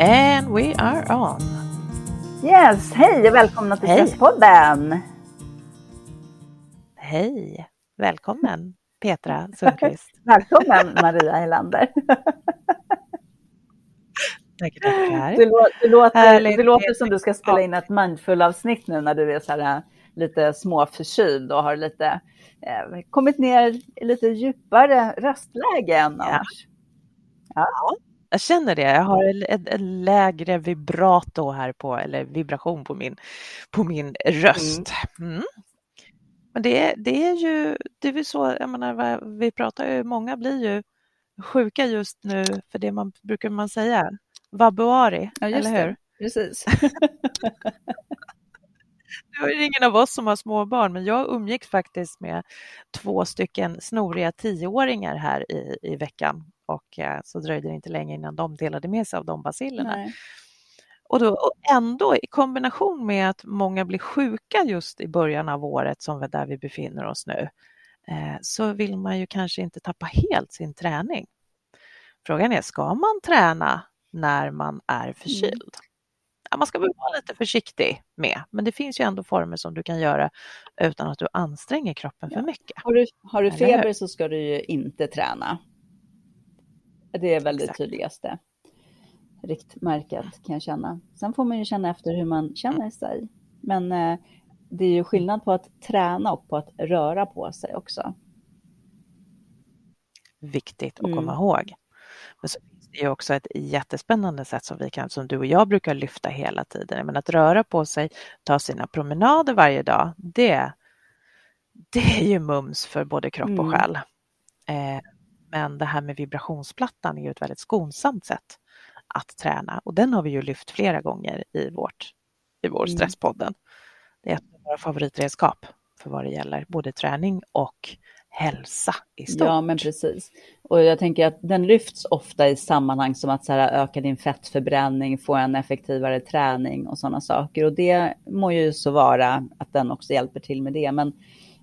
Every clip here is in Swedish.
And we are on. Yes, hej och välkomna till. Stresspodden. Hej! Välkommen Petra Sundqvist. Välkommen Maria Helander. Tackar, tackar. Det, låter, Härligt. låter som du ska spela in ett mindful-avsnitt nu när du är så här, äh, lite småförkyld och har lite, eh, kommit ner i lite djupare röstläge än Ja. annars. Jag känner det. Jag har en, lägre vibrato här på, eller vibration på min, på min röst. Mm. Men det, det är ju, det är väl så, jag menar, vi pratar ju, många blir ju sjuka just nu för det man brukar man säga, vabuari, Ja, eller hur? det. Precis. Det är ingen av oss som har småbarn, men jag umgicks faktiskt med två stycken snoriga tioåringar här i, i veckan och eh, så dröjde det inte länge innan de delade med sig av de bacillerna. Nej. Och, då, och ändå i kombination med att många blir sjuka just i början av året som vi, där vi befinner oss nu, eh, så vill man ju kanske inte tappa helt sin träning. Frågan är, ska man träna när man är förkyld? Ja, man ska väl vara lite försiktig med, men det finns ju ändå former som du kan göra utan att du anstränger kroppen för Ja. mycket. Har du, har du feber så ska du ju inte träna. Det är väl det Exakt. tydligaste riktmärket kan jag känna. Sen får man ju känna efter hur man känner sig. Men eh, det är ju skillnad på att träna och på att röra på sig också. Viktigt att Mm. komma ihåg. Men så finns det ju också ett jättespännande sätt som vi kan, som du och jag brukar lyfta hela tiden. Men att röra på sig, ta sina promenader varje dag, det, det är ju mums för både kropp och Mm. själ. Eh, men det här med vibrationsplattan är ju ett väldigt skonsamt sätt att träna och den har vi ju lyft flera gånger i, vårt, i vår Mm. Stresspodden. Det är ett av våra favoritredskap för vad det gäller både träning och hälsa i stort. Ja, men precis. Och jag tänker att den lyfts ofta i sammanhang som att så här, öka din fettförbränning, få en effektivare träning och sådana saker. Och det må ju så vara att den också hjälper till med det. Men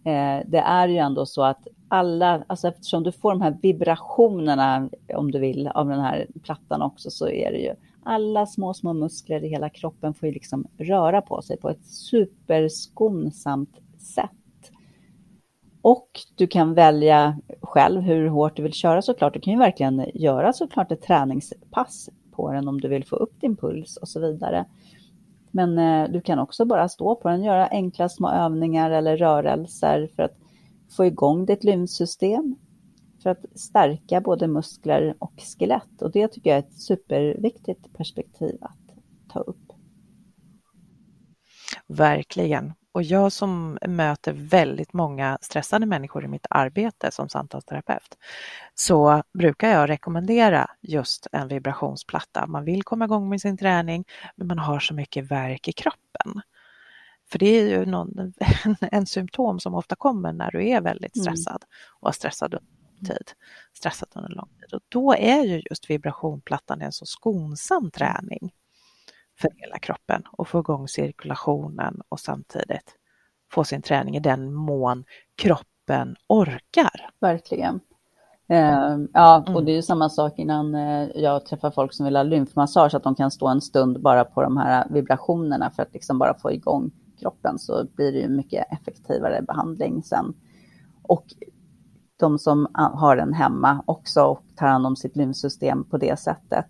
eh, det är ju ändå så att alla, alltså eftersom du får de här vibrationerna, om du vill, av den här plattan också, så är det ju alla små, små muskler i hela kroppen får ju liksom röra på sig på ett superskonsamt sätt. Och du kan välja själv hur hårt du vill köra såklart. Du kan ju verkligen göra såklart ett träningspass på den om du vill få upp din puls och så vidare. Men eh, du kan också bara stå på den, göra enkla små övningar eller rörelser för att få igång ditt lymfsystem. För att stärka både muskler och skelett. Och det tycker jag är ett superviktigt perspektiv att ta upp. Verkligen. Och jag som möter väldigt många stressade människor i mitt arbete som samtalsterapeut så brukar jag rekommendera just en vibrationsplatta. Man vill komma igång med sin träning men man har så mycket värk i kroppen. För det är ju någon, en, en symptom som ofta kommer när du är väldigt Mm. stressad och har stressad tid. Stressat under lång tid. Och då är ju just vibrationplattan en så skonsam träning för hela kroppen och få igång cirkulationen och samtidigt få sin träning i den mån kroppen orkar. Verkligen. Eh, ja, och Mm. det är ju samma sak innan eh, jag träffar folk som vill ha lymfmassage, att de kan stå en stund bara på de här vibrationerna för att liksom bara få igång kroppen så blir det ju mycket effektivare behandling sen. Och de som a- har den hemma också och tar hand om sitt lymfsystem på det sättet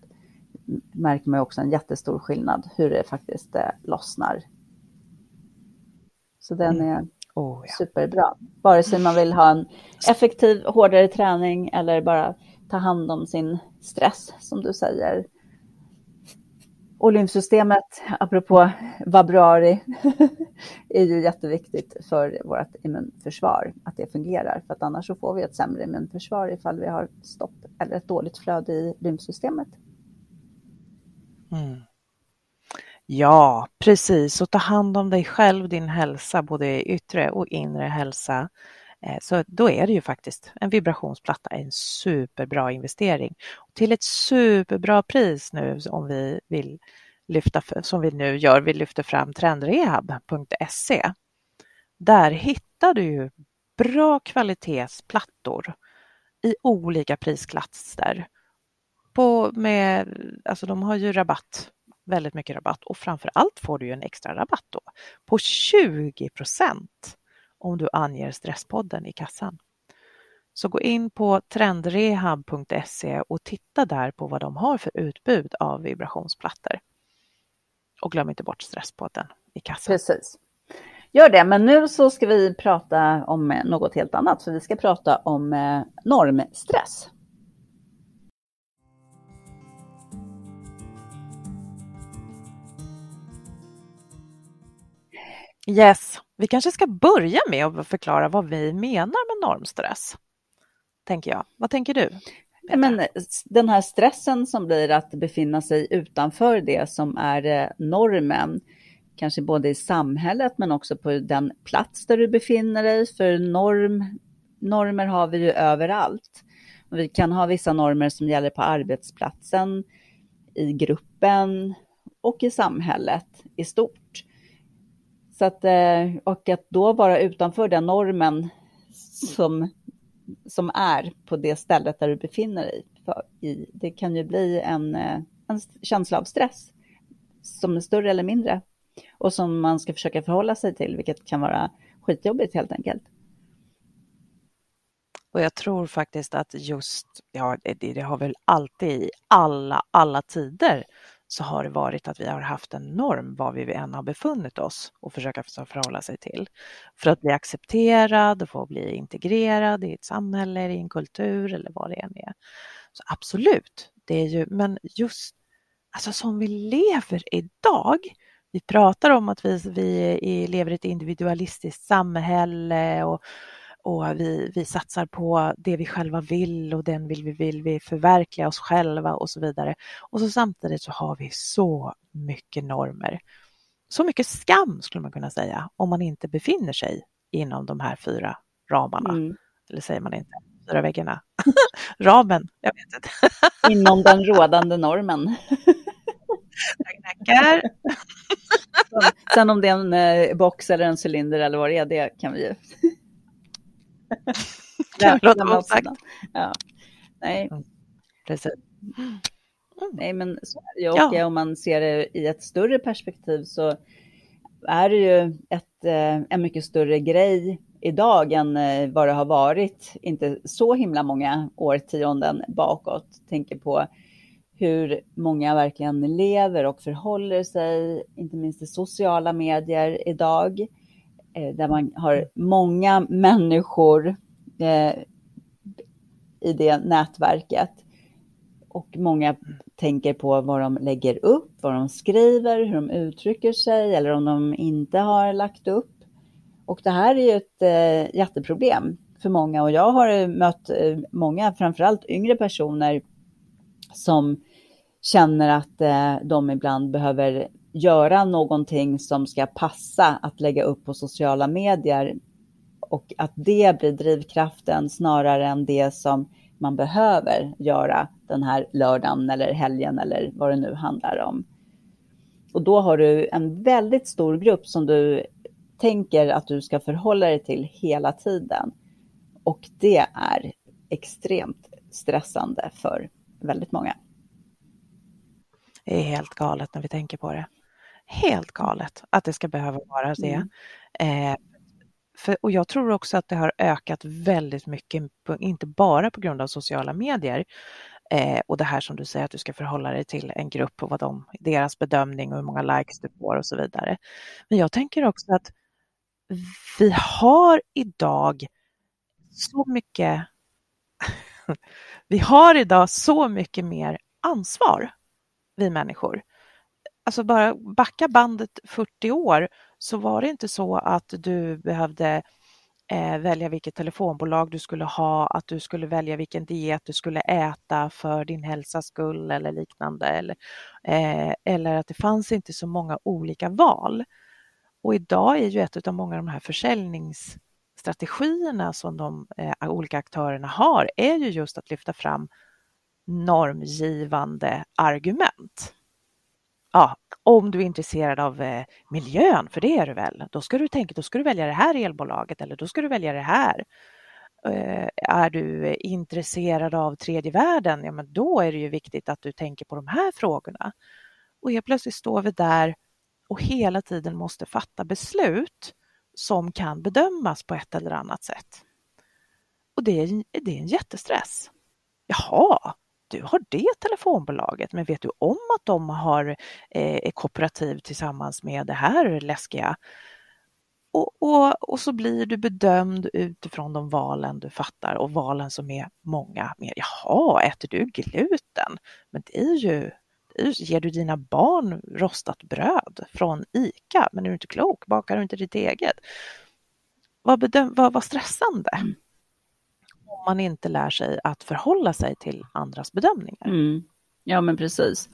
märker man också en jättestor skillnad hur det faktiskt eh, lossnar. Så den Mm. är Oh, ja. superbra. Vare sig man vill ha en effektiv, hårdare träning eller bara ta hand om sin stress, som du säger. Och lymfsystemet, apropå vabruari, är ju jätteviktigt för vårt immunförsvar, att det fungerar. För att annars så får vi ett sämre immunförsvar ifall vi har stopp eller ett dåligt flöde i lymfsystemet. Mm. Ja, precis. Och ta hand om dig själv, din hälsa, både yttre och inre hälsa. Eh, så då är det ju faktiskt en vibrationsplatta en superbra investering. Till ett superbra pris nu om vi vill lyfta, som vi nu gör, vi lyfter fram trendrehab.se. Där hittar du ju bra kvalitetsplattor i olika prisklasser på med, alltså de har ju rabatt, väldigt mycket rabatt och framför allt får du ju en extra rabatt då på 20 procent om du anger Stresspodden i kassan. Så gå in på trendrehab.se och titta där på vad de har för utbud av vibrationsplattor. Och glöm inte bort Stresspodden i kassan. Precis. Gör det, men nu så ska vi prata om något helt annat. För vi ska prata om eh, normstress. Yes, vi kanske ska börja med att förklara vad vi menar med normstress. Tänker jag. Vad tänker du? Men eh, den här stressen som blir att befinna sig utanför det som är eh, normen, kanske både i samhället men också på den plats där du befinner dig. För norm, normer har vi ju överallt. Och vi kan ha vissa normer som gäller på arbetsplatsen, i gruppen och i samhället i stort. Så att, eh, och att då vara utanför den normen som, som är på det stället där du befinner dig i, det kan ju bli en, eh, en känsla av stress som är större eller mindre och som man ska försöka förhålla sig till, vilket kan vara skitjobbigt helt enkelt. Och jag tror faktiskt att just, ja det, det har väl alltid i alla, alla tider så har det varit att vi har haft en norm var vi än har befunnit oss och försöka förhålla sig till. För att bli accepterad och få bli integrerad i ett samhälle, i en kultur eller vad det än är. Så absolut, det är ju, men just alltså som vi lever idag, vi pratar om att vi, vi lever i ett individualistiskt samhälle och och vi, vi satsar på det vi själva vill och den vill vi, vill vi förverkliga oss själva och så vidare. Och så samtidigt så har vi så mycket normer. Så mycket skam skulle man kunna säga om man inte befinner sig inom de här fyra ramarna. Mm. Eller säger man inte? Fyra väggarna? Ramen? Jag vet inte. inom den rådande normen. Tackar. Sen om det är en eh, box eller en cylinder eller vad det är, det kan vi ju kan låta vara osagt. Ja. Nej. Mm. Precis. Mm. Nej, men. Och ja. om man ser det i ett större perspektiv så är det ju ett, eh, en mycket större grej idag än eh, vad det har varit, inte så himla många årtionden bakåt. Tänker på hur många verkligen lever och förhåller sig, inte minst i sociala medier idag. Eh, där man har många människor eh, i det nätverket. Och många tänker på vad de lägger upp, vad de skriver, hur de uttrycker sig eller om de inte har lagt upp. Och det här är ju ett eh, jätteproblem för många och jag har mött många, framförallt yngre personer som känner att de ibland behöver göra någonting som ska passa att lägga upp på sociala medier och att det blir drivkraften snarare än det som man behöver göra den här lördagen eller helgen eller vad det nu handlar om. Och då har du en väldigt stor grupp som du tänker att du ska förhålla dig till hela tiden. Och det är extremt stressande för väldigt många. Det är helt galet när vi tänker på det helt galet att det ska behöva vara det. Mm. Eh, för, och jag tror också att det har ökat väldigt mycket, inte bara på grund av sociala medier eh, och det här som du säger att du ska förhålla dig till en grupp och vad de, deras bedömning och hur många likes du får och så vidare. Men jag tänker också att vi har idag så mycket vi har idag så mycket mer ansvar, vi människor alltså bara backa bandet 40 år så var det inte så att du behövde eh, välja vilket telefonbolag du skulle ha, att du skulle välja vilken diet du skulle äta för din hälsas skull eller liknande. Eller, eh, eller att det fanns inte så många olika val. Och idag är ju ett av många av de här försäljningsstrategierna som de eh, olika aktörerna har, är ju just att lyfta fram normgivande argument ja, om du är intresserad av eh, miljön, för det är du väl, då ska du tänka, då ska du välja det här elbolaget eller då ska du välja det här. Eh, är du intresserad av tredje världen, ja men då är det ju viktigt att du tänker på de här frågorna. Och helt plötsligt står vi där och hela tiden måste fatta beslut som kan bedömas på ett eller annat sätt. Och det är, det är en jättestress. Jaha, du har det telefonbolaget, men vet du om att de har eh, kooperativ tillsammans med det här läskiga? Och, och, och, så blir du bedömd utifrån de valen du fattar och valen som är många mer. Jaha, äter du gluten? Men det är ju, det är ger du dina barn rostat bröd från ICA? Men är du inte klok? Bakar du inte ditt eget? Vad, bedöm, vad, vad stressande. Mm. Om man inte lär sig att förhålla sig till andras bedömningar. Mm. Ja, men precis.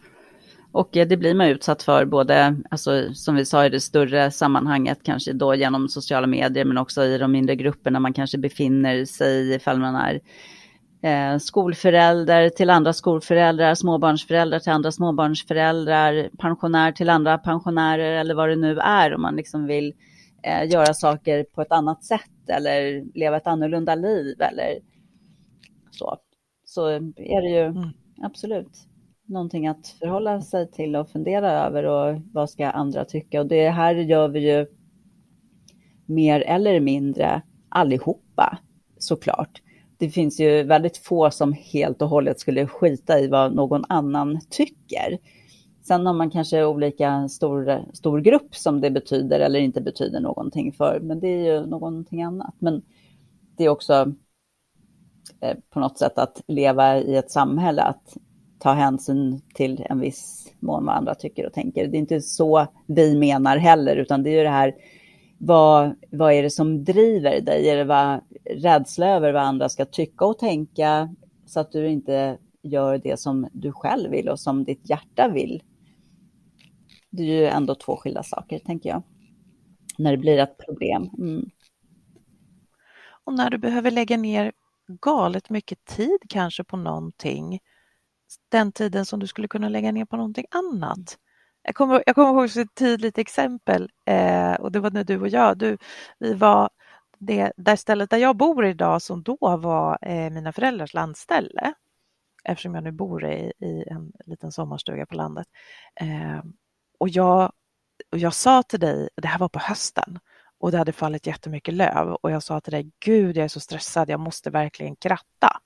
Och det blir man utsatt för både, alltså, som vi sa i det större sammanhanget, kanske då genom sociala medier, men också i de mindre grupperna man kanske befinner sig i, ifall man är eh, skolförälder till andra skolföräldrar, småbarnsföräldrar till andra småbarnsföräldrar, pensionär till andra pensionärer eller vad det nu är om man liksom vill eh, göra saker på ett annat sätt eller leva ett annorlunda liv eller så. Så är det ju mm. absolut någonting att förhålla sig till och fundera över och vad ska andra tycka. Och det här gör vi ju mer eller mindre allihopa såklart. Det finns ju väldigt få som helt och hållet skulle skita i vad någon annan tycker. Sen har man kanske olika stor, stor grupp som det betyder eller inte betyder någonting för, men det är ju någonting annat. Men det är också Eh, på något sätt att leva i ett samhälle, att ta hänsyn till en viss mån vad andra tycker och tänker. Det är inte så vi menar heller, utan det är ju det här, vad, vad är det som driver dig? Är det vad, rädsla över vad andra ska tycka och tänka så att du inte gör det som du själv vill och som ditt hjärta vill? Det är ju ändå två skilda saker, tänker jag. När det blir ett problem. Mm. Och när du behöver lägga ner galet mycket tid kanske på någonting, den tiden som du skulle kunna lägga ner på någonting annat. Jag kommer, jag kommer ihåg ett tydligt exempel eh, och det var när du och jag, du, vi var det där stället där jag bor idag som då var eh, mina föräldrars landställe eftersom jag nu bor i, i en liten sommarstuga på landet. Eh, och jag, och jag sa till dig, det här var på hösten, och det hade fallit jättemycket löv och jag sa till dig, gud jag är så stressad, jag måste verkligen kratta.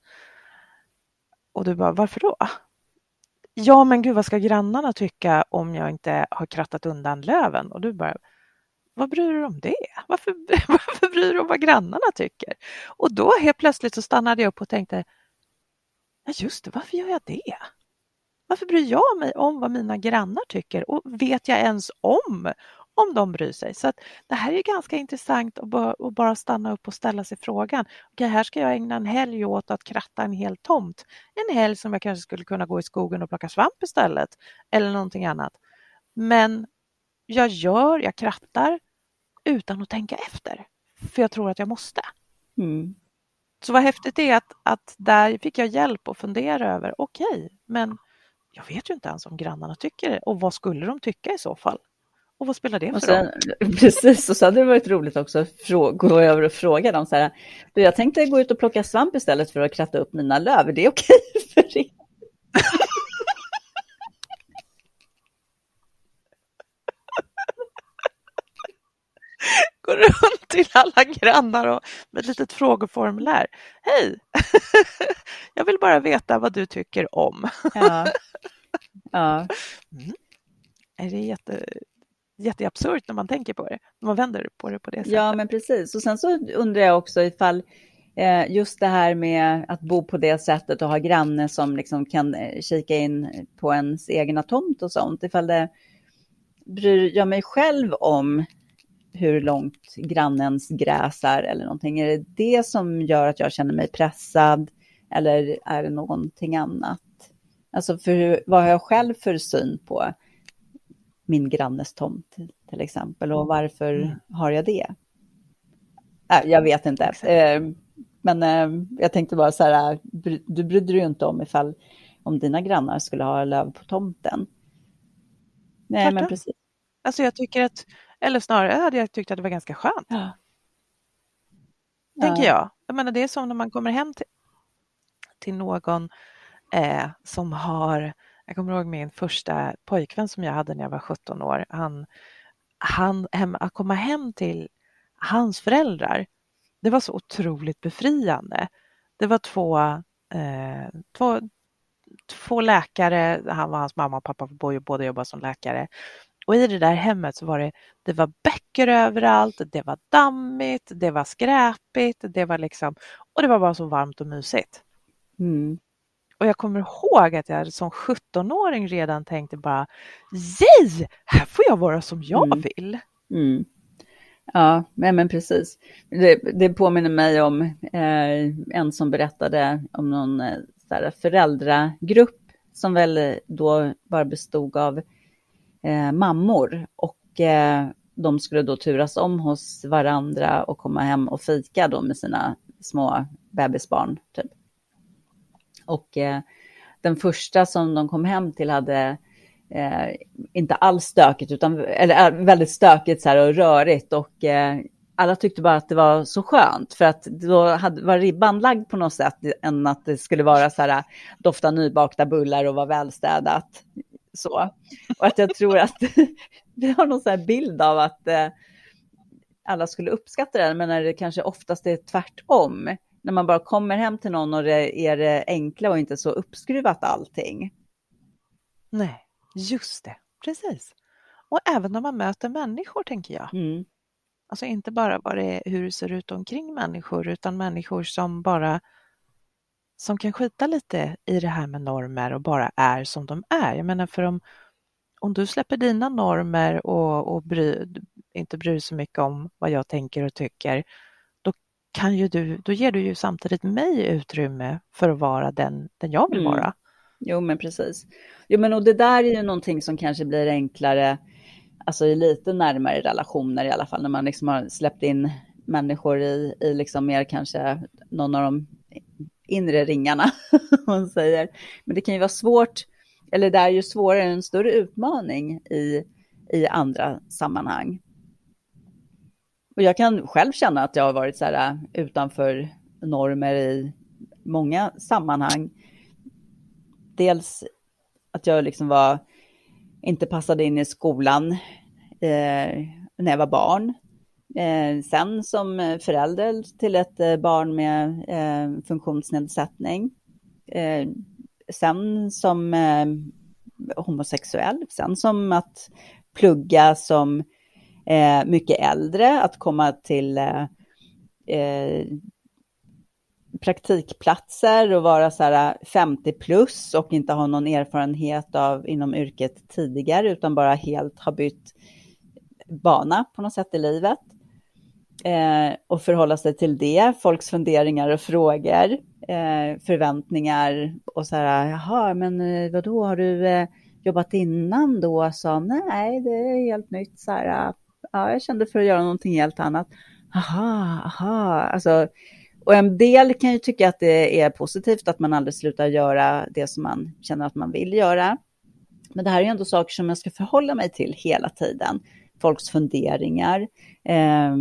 Och du bara, varför då? Ja men gud vad ska grannarna tycka om jag inte har krattat undan löven? Och du bara, vad bryr du dig om det? Varför, varför bryr du dig om vad grannarna tycker? Och då helt plötsligt så stannade jag upp och tänkte, ja just det, varför gör jag det? Varför bryr jag mig om vad mina grannar tycker och vet jag ens om om de bryr sig? Så att det här är ganska intressant att bara, att bara stanna upp och ställa sig frågan. Okej, här ska jag ägna en helg åt att kratta en hel tomt. En helg som jag kanske skulle kunna gå i skogen och plocka svamp istället eller någonting annat. Men jag gör, jag krattar utan att tänka efter. För jag tror att jag måste. Mm. Så vad häftigt det är att, att där fick jag hjälp att fundera över, okej, okay, men jag vet ju inte ens om grannarna tycker det och vad skulle de tycka i så fall? Och vad spelar det för sen, roll? Precis, och så hade det varit roligt också att gå över och fråga dem så här, du jag tänkte gå ut och plocka svamp istället för att kratta upp mina löv, är det okej för er? Går runt till alla grannar och med ett litet frågeformulär. Hej! Jag vill bara veta vad du tycker om. Ja. ja. Mm. Är det jätte, jätteabsurt när man tänker på det, när man vänder på det på det sättet. Ja, men precis. Och sen så undrar jag också ifall eh, just det här med att bo på det sättet och ha granne som liksom kan eh, kika in på ens egna tomt och sånt, ifall det bryr jag mig själv om hur långt grannens gräs är eller någonting. Är det det som gör att jag känner mig pressad eller är det någonting annat? Alltså för vad har jag själv för syn på min grannes tomt till exempel och varför mm. har jag det? Äh, jag vet inte. Eh, men eh, jag tänkte bara så här, du brydde dig ju inte om ifall om dina grannar skulle ha löv på tomten. Nej, men precis. Alltså jag tycker att, eller snarare hade jag tyckt att det var ganska skönt. Ja. Tänker jag. Jag menar, det är som när man kommer hem till, till någon eh, som har, jag kommer ihåg min första pojkvän som jag hade när jag var 17 år. Han, han, hem, att komma hem till hans föräldrar, det var så otroligt befriande. Det var två, eh, två, två läkare, han var hans mamma och pappa båda jobbade som läkare. Och i det där hemmet så var det, det var böcker överallt, det var dammigt, det var skräpigt, det var liksom, och det var bara så varmt och mysigt. Mm. Och jag kommer ihåg att jag som 17-åring redan tänkte bara, jej, här får jag vara som jag mm. vill. Mm. Ja, men, men precis. Det, det påminner mig om eh, en som berättade om någon eh, föräldragrupp som väl då bara bestod av eh, mammor. Och eh, de skulle då turas om hos varandra och komma hem och fika då med sina små bebisbarn. Typ. Och eh, den första som de kom hem till hade eh, inte alls stökigt, utan eller, eh, väldigt stökigt så här, och rörigt. Och eh, alla tyckte bara att det var så skönt, för att då hade, var ribban lagd på något sätt, än att det skulle vara så här, eh, dofta nybakta bullar och vara välstädat. Så. Och att jag tror att vi har någon sån här bild av att eh, alla skulle uppskatta det, men när det kanske oftast är tvärtom. När man bara kommer hem till någon och det är det enkla och inte så uppskruvat allting. Nej. Just det, precis. Och även när man möter människor, tänker jag. Mm. Alltså inte bara vad det är, hur det ser ut omkring människor, utan människor som bara som kan skita lite i det här med normer och bara är som de är. Jag menar, för om, om du släpper dina normer och, och bry, inte bryr så mycket om vad jag tänker och tycker, kan ju du, då ger du ju samtidigt mig utrymme för att vara den, den jag vill mm. vara. Jo, men precis. Jo, men och det där är ju någonting som kanske blir enklare, alltså i lite närmare relationer i alla fall, när man liksom har släppt in människor i, i liksom mer kanske någon av de inre ringarna, man säger. Men det kan ju vara svårt, eller det är ju svårare, en större utmaning i, i andra sammanhang. Och jag kan själv känna att jag har varit så här äh, utanför normer i många sammanhang dels att jag liksom var, inte passade in i skolan eh, när jag var barn. Eh, sen som förälder till ett eh, barn med eh, funktionsnedsättning. Eh, sen som eh, homosexuell. Sen som att plugga som Eh, mycket äldre, att komma till eh, eh, praktikplatser och vara så här 50 plus och inte ha någon erfarenhet av inom yrket tidigare utan bara helt ha bytt bana på något sätt i livet. Eh, och förhålla sig till det, folks funderingar och frågor, eh, förväntningar och så här, jaha, men vadå, har du eh, jobbat innan då? Så, nej, det är helt nytt, så här, ja, jag kände för att göra någonting helt annat. Aha, aha, alltså och en del kan ju tycka att det är positivt att man aldrig slutar göra det som man känner att man vill göra. Men det här är ju ändå saker som jag ska förhålla mig till hela tiden. Folks funderingar. Eh,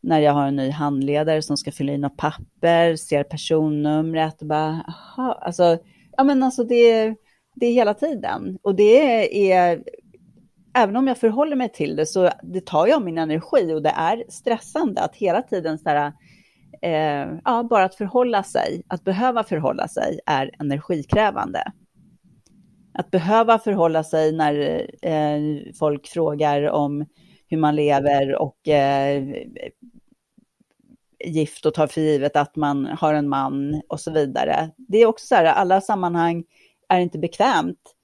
när jag har en ny handledare som ska fylla i något papper, ser personnumret och bara, aha, alltså, ja men alltså det, det är hela tiden. Och det är, även om jag förhåller mig till det så det tar jag min energi och det är stressande att hela tiden så här, eh, ja, bara att förhålla sig, att behöva förhålla sig är energikrävande. Att behöva förhålla sig när eh, folk frågar om hur man lever och eh, gift och tar för givet att man har en man och så vidare. Det är också så här, alla sammanhang är inte bekvämt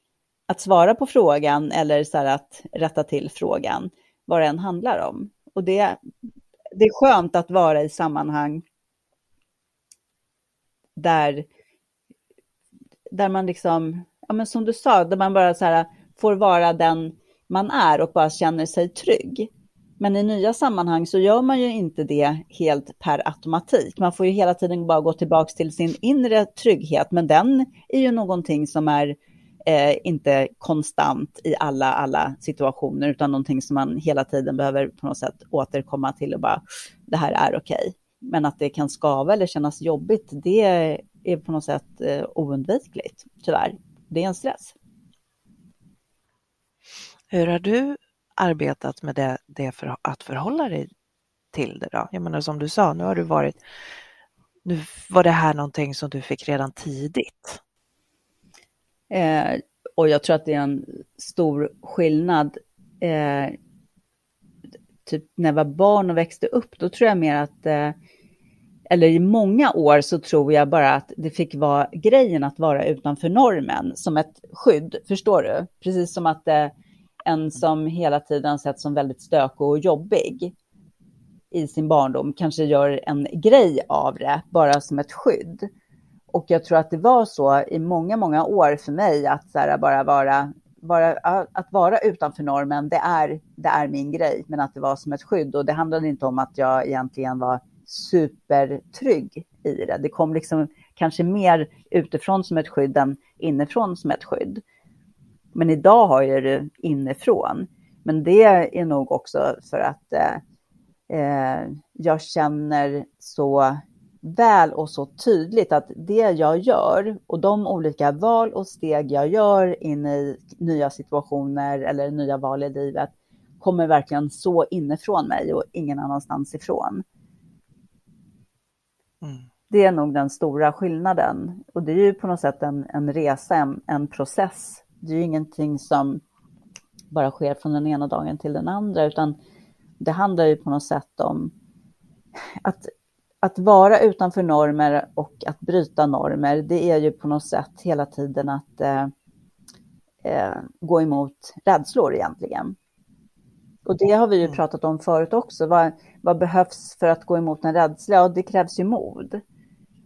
att svara på frågan eller så här att rätta till frågan, vad det än handlar om. Och det, det är skönt att vara i sammanhang där, där man liksom, ja men som du sa, där man bara så här får vara den man är och bara känner sig trygg. Men i nya sammanhang så gör man ju inte det helt per automatik. Man får ju hela tiden bara gå tillbaka till sin inre trygghet, men den är ju någonting som är eh, inte konstant i alla, alla situationer, utan någonting som man hela tiden behöver på något sätt återkomma till och bara, det här är okej. Okay. Men att det kan skava eller kännas jobbigt, det är på något sätt eh, oundvikligt, tyvärr. Det är en stress. Hur har du arbetat med det, det för att förhålla dig till det då? Jag menar som du sa, nu har du varit, nu var det här någonting som du fick redan tidigt. Eh, och jag tror att det är en stor skillnad. Eh, typ när jag var barn och växte upp, då tror jag mer att, eh, eller i många år så tror jag bara att det fick vara grejen att vara utanför normen som ett skydd, förstår du? Precis som att eh, en som hela tiden sett som väldigt stökig och jobbig i sin barndom kanske gör en grej av det, bara som ett skydd. Och jag tror att det var så i många, många år för mig att så här, bara vara, bara, att vara utanför normen, det är, det är min grej, men att det var som ett skydd. Och det handlade inte om att jag egentligen var supertrygg i det. Det kom liksom kanske mer utifrån som ett skydd än inifrån som ett skydd. Men idag har jag det inifrån. Men det är nog också för att eh, eh jag känner så väl och så tydligt att det jag gör och de olika val och steg jag gör in i nya situationer eller nya val i livet kommer verkligen så inifrån mig och ingen annanstans ifrån. Mm. Det är nog den stora skillnaden. Och det är ju på något sätt en, en resa, en, en process. Det är ju ingenting som bara sker från den ena dagen till den andra, utan det handlar ju på något sätt om att att vara utanför normer och att bryta normer, det är ju på något sätt hela tiden att eh, eh, gå emot rädslor egentligen. Och det har vi ju mm. pratat om förut också. Vad, vad behövs för att gå emot en rädsla? Ja, det krävs ju mod.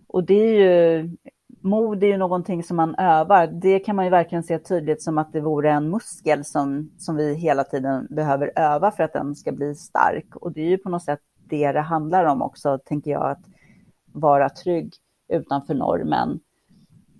Och det är ju, mod är ju någonting som man övar. Det kan man ju verkligen se tydligt som att det vore en muskel som, som vi hela tiden behöver öva för att den ska bli stark. Och det är ju på något sätt det det handlar om också, tänker jag, att vara trygg utanför normen.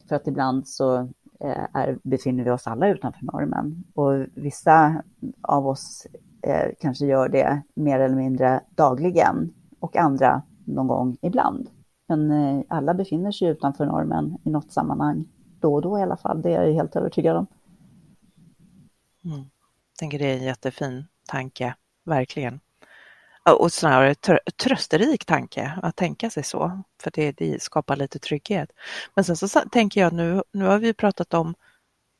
För att ibland så eh, är, befinner vi oss alla utanför normen. Och vissa av oss eh, kanske gör det mer eller mindre dagligen och andra någon gång ibland. Men eh, alla befinner sig utanför normen i något sammanhang, då och då i alla fall. Det är jag helt övertygad om. Mm. Jag tänker det är en jättefin tanke, verkligen och snarare trösterik tanke att tänka sig så, för det, det skapar lite trygghet. Men sen så tänker jag nu, nu har vi pratat om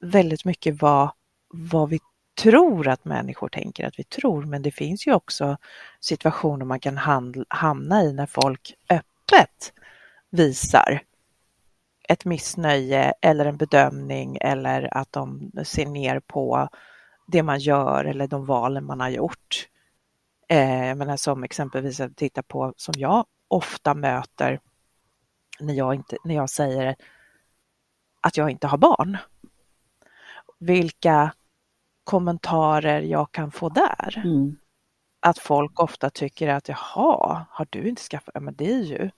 väldigt mycket vad, vad vi tror att människor tänker att vi tror, men det finns ju också situationer man kan hamna i när folk öppet visar ett missnöje eller en bedömning eller att de ser ner på det man gör eller de valen man har gjort. Eh, jag menar som exempelvis att titta på, som jag ofta möter när jag, inte, när jag säger att jag inte har barn. Vilka kommentarer jag kan få där. Mm. Att folk ofta tycker att jaha, har du inte skaffat, ja men det är ju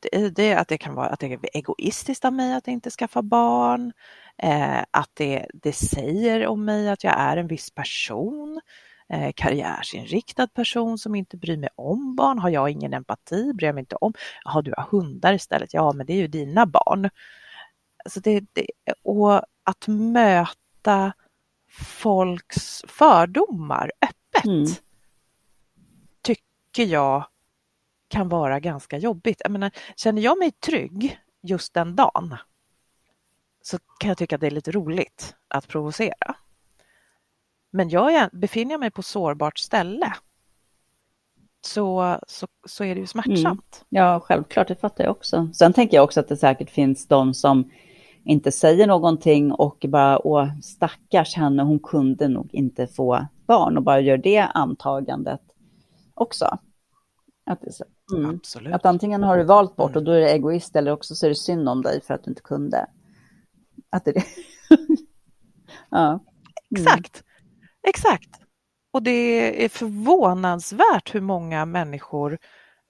det, är det att det kan vara att det är egoistiskt av mig att inte skaffa barn, eh, att det, det säger om mig att jag är en viss person, eh, karriärsinriktad person som inte bryr mig om barn. Har jag ingen empati, bryr jag mig inte om. Jaha, du har hundar istället. Ja, men det är ju dina barn. Alltså det, det, och att möta folks fördomar öppet mm. tycker jag kan vara ganska jobbigt. Jag menar, känner jag mig trygg just den dagen så kan jag tycka att det är lite roligt att provocera. Men jag är, befinner jag mig på sårbart ställe så, så, så är det ju smärtsamt. Mm. Ja, självklart, det fattar jag också. Sen tänker jag också att det säkert finns de som inte säger någonting och bara, åh, stackars henne, hon kunde nog inte få barn och bara gör det antagandet också. Att, mm, Absolut. att antingen har du valt bort och då är det egoist eller också så är det synd om dig för att du inte kunde. Att det är det. ja. Mm. Exakt. Exakt. Och det är förvånansvärt hur många människor,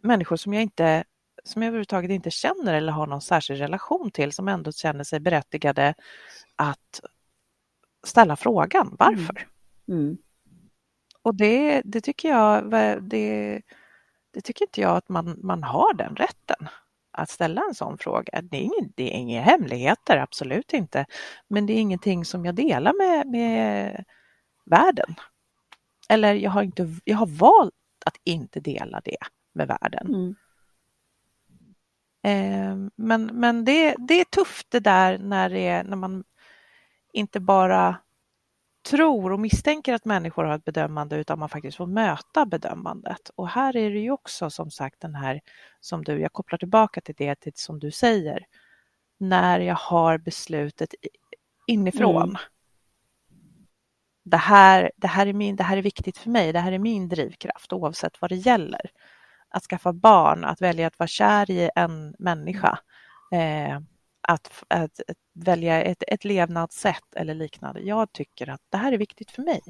människor som jag inte som jag överhuvudtaget inte känner eller har någon särskild relation till som ändå känner sig berättigade att ställa frågan varför. Mm. Mm. Och det, det tycker jag det, det tycker inte jag att man, man har den rätten att ställa en sån fråga. Det är, ingen, det är inga hemligheter, absolut inte. Men det är ingenting som jag delar med, med världen. Eller jag har, inte, jag har valt att inte dela det med världen. Mm. Eh, men men det, det är tufft det där när, det är, när man inte bara tror och misstänker att människor har ett bedömande utan man faktiskt får möta bedömandet. Och här är det ju också som sagt den här som du, jag kopplar tillbaka till det till, som du säger, när jag har beslutet inifrån. Mm. Det, här, det, här är min, det här är viktigt för mig, det här är min drivkraft oavsett vad det gäller. Att skaffa barn, att välja att vara kär i en människa. Eh, att, att, att välja ett, ett levnadssätt eller liknande. Jag tycker att det här är viktigt för mig.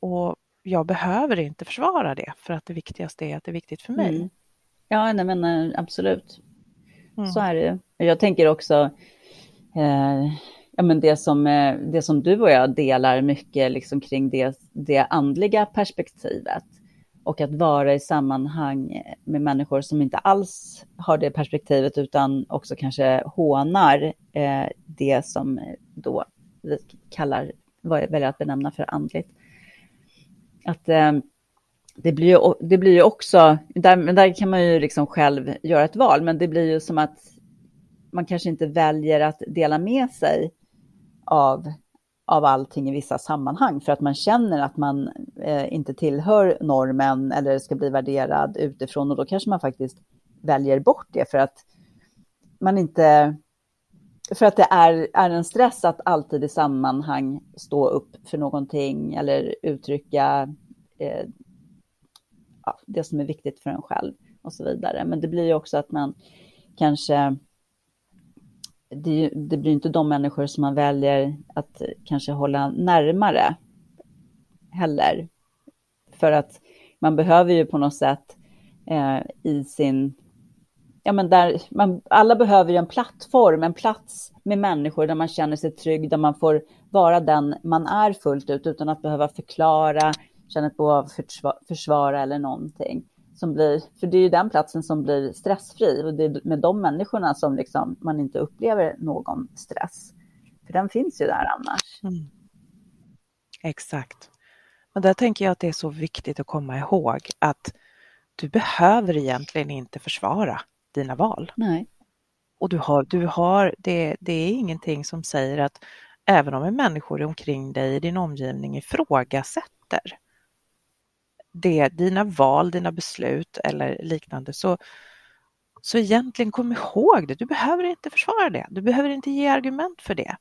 Och jag behöver inte försvara det för att det viktigaste är att det är viktigt för mig. Mm. Ja, nej, men eh, absolut. Mm. Så är det. Jag tänker också, eh, ja, men det, som, eh, det som du och jag delar mycket liksom kring det, det andliga perspektivet och att vara i sammanhang med människor som inte alls har det perspektivet utan också kanske hånar eh, det som då vi kallar, vad jag väljer att benämna för andligt. Att eh, det blir ju, det blir ju också, där, där kan man ju liksom själv göra ett val, men det blir ju som att man kanske inte väljer att dela med sig av av allting i vissa sammanhang för att man känner att man eh, inte tillhör normen eller ska bli värderad utifrån och då kanske man faktiskt väljer bort det för att man inte för att det är, är en stress att alltid i sammanhang stå upp för någonting eller uttrycka eh, ja, det som är viktigt för en själv och så vidare. Men det blir ju också att man kanske det, det, blir inte de människor som man väljer att kanske hålla närmare heller. För att man behöver ju på något sätt eh, i sin... Ja, men där, man, alla behöver ju en plattform, en plats med människor där man känner sig trygg, där man får vara den man är fullt ut utan att behöva förklara, känna ett behov av försvara eller någonting som blir, för det är ju den platsen som blir stressfri och det är med de människorna som liksom man inte upplever någon stress. För den finns ju där annars. Mm. Exakt. Och där tänker jag att det är så viktigt att komma ihåg att du behöver egentligen inte försvara dina val. Nej. Och du har, du har, det, det är ingenting som säger att även om människor omkring dig i din omgivning ifrågasätter det, dina val, dina beslut eller liknande så, så egentligen kom ihåg det, du behöver inte försvara det, du behöver inte ge argument för det.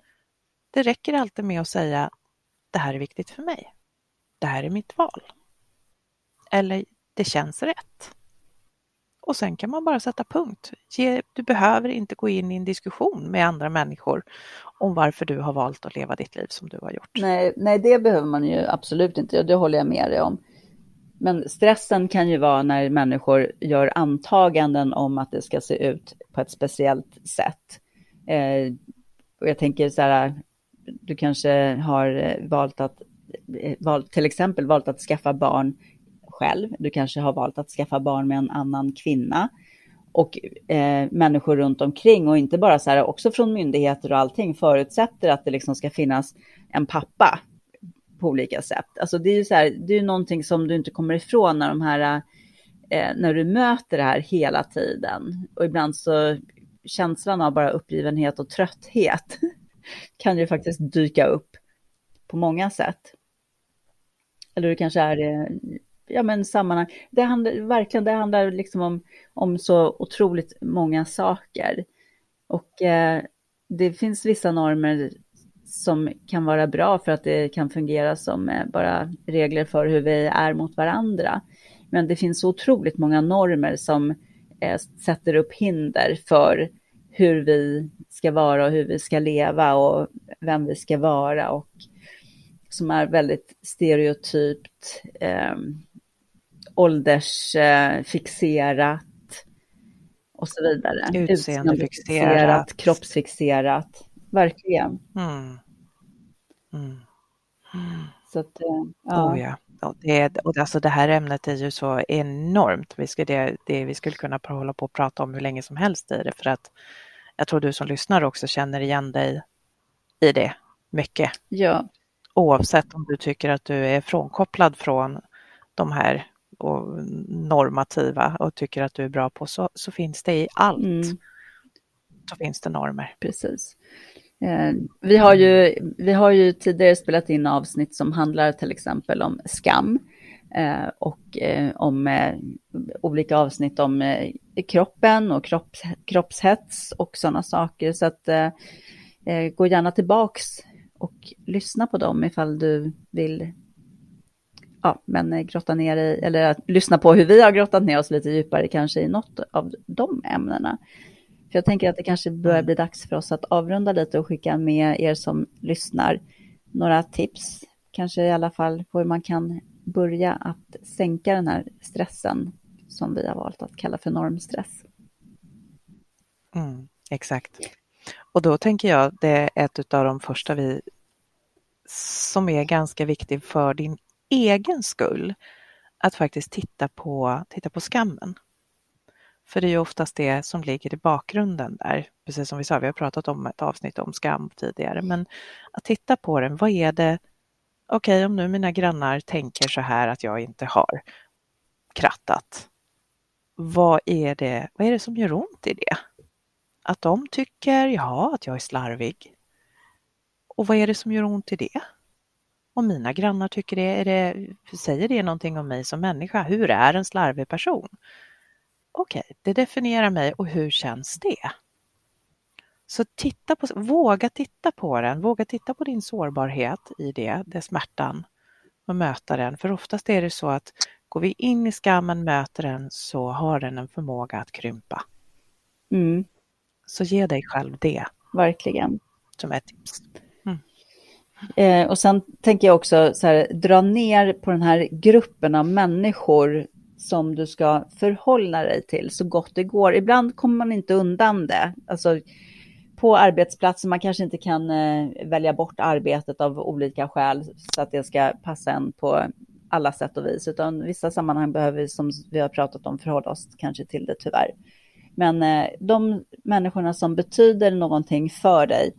Det räcker alltid med att säga det här är viktigt för mig. Det här är mitt val. Eller det känns rätt. Och sen kan man bara sätta punkt. Du behöver inte gå in i en diskussion med andra människor om varför du har valt att leva ditt liv som du har gjort. Nej, nej det behöver man ju absolut inte, det håller jag med dig om. Men stressen kan ju vara när människor gör antaganden om att det ska se ut på ett speciellt sätt. Eh, och jag tänker så här, du kanske har eh, valt att, eh, valt, till exempel valt att skaffa barn själv. Du kanske har valt att skaffa barn med en annan kvinna. Och eh, människor runt omkring och inte bara så här, också från myndigheter och allting förutsätter att det liksom ska finnas en pappa på olika sätt. Alltså det är ju så här, det är någonting som du inte kommer ifrån när de här, eh, när du möter det här hela tiden. Och ibland så känslan av bara uppgivenhet och trötthet kan ju faktiskt dyka upp på många sätt. Eller det kanske är eh, ja, men sammanhang. Det handlar verkligen, det handlar liksom om, om så otroligt många saker. Och eh, det finns vissa normer som kan vara bra för att det kan fungera som eh, bara regler för hur vi är mot varandra. Men det finns så otroligt många normer som eh, sätter upp hinder för hur vi ska vara och hur vi ska leva och vem vi ska vara och som är väldigt stereotypt, eh, åldersfixerat och så vidare. Utseendefixerat. Kroppsfixerat. Verkligen. Mm. Mm. Så att, eh, ja. Oh, ja. Och det, och alltså det här ämnet är ju så enormt. Vi skulle, det, det, vi skulle kunna hålla på och prata om hur länge som helst i det för att jag tror du som lyssnar också känner igen dig i det mycket. Ja. Oavsett om du tycker att du är frånkopplad från de här och normativa och tycker att du är bra på så, så finns det i allt. Mm. Så finns det normer. Precis. Eh, vi, har ju, vi har ju tidigare spelat in avsnitt som handlar till exempel om skam eh, och eh, om olika avsnitt om kroppen och kropps, kroppshets och sådana saker. Så att gå gärna tillbaks och lyssna på dem ifall du vill ja, men grotta ner i, eller att lyssna på hur vi har grottat ner oss lite djupare kanske i något av de ämnena. För jag tänker att det kanske börjar bli dags för oss att avrunda lite och skicka med er som lyssnar några tips, kanske i alla fall på hur man kan börja att sänka den här stressen som vi har valt att kalla för normstress. Mm, exakt. Och då tänker jag det är ett av de första vi som är ganska viktigt för din egen skull att faktiskt titta på, titta på skammen. För det är ju oftast det som ligger i bakgrunden där. Precis som vi sa, vi har pratat om ett avsnitt om skam tidigare, men att titta på den, vad är det, okej okay, om nu mina grannar tänker så här att jag inte har krattat, vad är det, vad är det som gör ont i det? Att de tycker, ja, att jag är slarvig. Och vad är det som gör ont i det? Om mina grannar tycker det, är det säger det någonting om mig som människa? Hur är en slarvig person? Okej, okay, det definierar mig och hur känns det? Så titta på, våga titta på den, våga titta på din sårbarhet i det, det smärtan och möta den. För oftast är det så att går vi in i skammen, möter den, så har den en förmåga att krympa. Mm. Så ge dig själv det. Verkligen. Som ett tips. Mm. Eh, och sen tänker jag också så här, dra ner på den här gruppen av människor som du ska förhålla dig till så gott det går. Ibland kommer man inte undan det. Alltså, på arbetsplatsen, man kanske inte kan eh, välja bort arbetet av olika skäl så att det ska passa en på alla sätt och vis, utan vissa sammanhang behöver vi, som vi har pratat om, förhålla oss kanske till det tyvärr. Men eh, de människorna som betyder någonting för dig,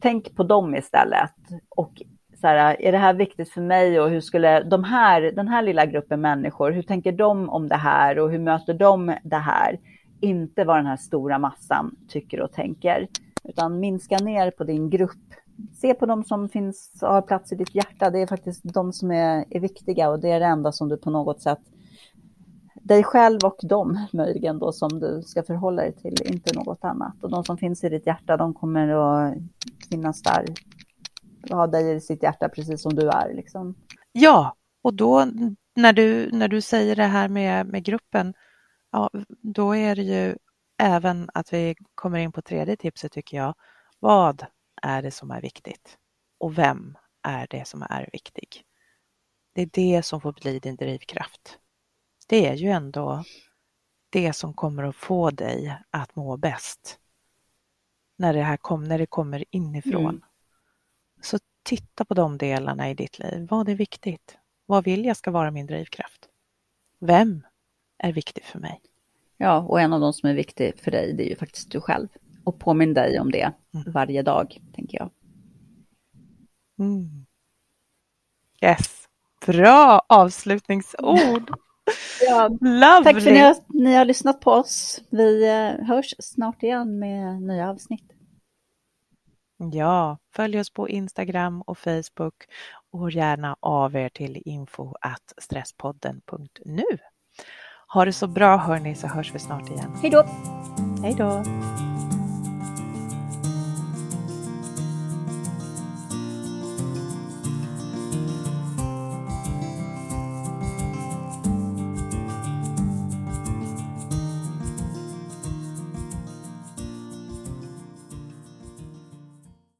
tänk på dem istället och så här, är det här viktigt för mig och hur skulle de här, den här lilla gruppen människor, hur tänker de om det här och hur möter de det här? Inte vad den här stora massan tycker och tänker, utan minska ner på din grupp. Se på de som finns och har plats i ditt hjärta. Det är faktiskt de som är, är viktiga och det är det enda som du på något sätt dig själv och dem möjligen då som du ska förhålla dig till, inte något annat. Och de som finns i ditt hjärta, de kommer att finnas där ha dig i sitt hjärta precis som du är. Liksom. Ja, och då när du, när du säger det här med, med gruppen, ja, då är det ju även att vi kommer in på tredje tipset tycker jag. Vad är det som är viktigt? Och vem är det som är viktig? Det är det som får bli din drivkraft. Det är ju ändå det som kommer att få dig att må bäst. När det här kom, när det kommer inifrån. Mm. Så titta på de delarna i ditt liv. Vad är viktigt? Vad vill jag ska vara min drivkraft? Vem är viktig för mig? Ja, och en av de som är viktig för dig, det är ju faktiskt du själv. Och påminn dig om det mm. varje dag, tänker jag. Mm. Yes, bra avslutningsord. ja, Lovely. Tack för att ni har, ni har lyssnat på oss. Vi eh, hörs snart igen med nya avsnitt. Ja, följ oss på Instagram och Facebook och hör gärna av er till info stresspodden.nu. Ha det så bra hörni så hörs vi snart igen. Hej då! Hej då!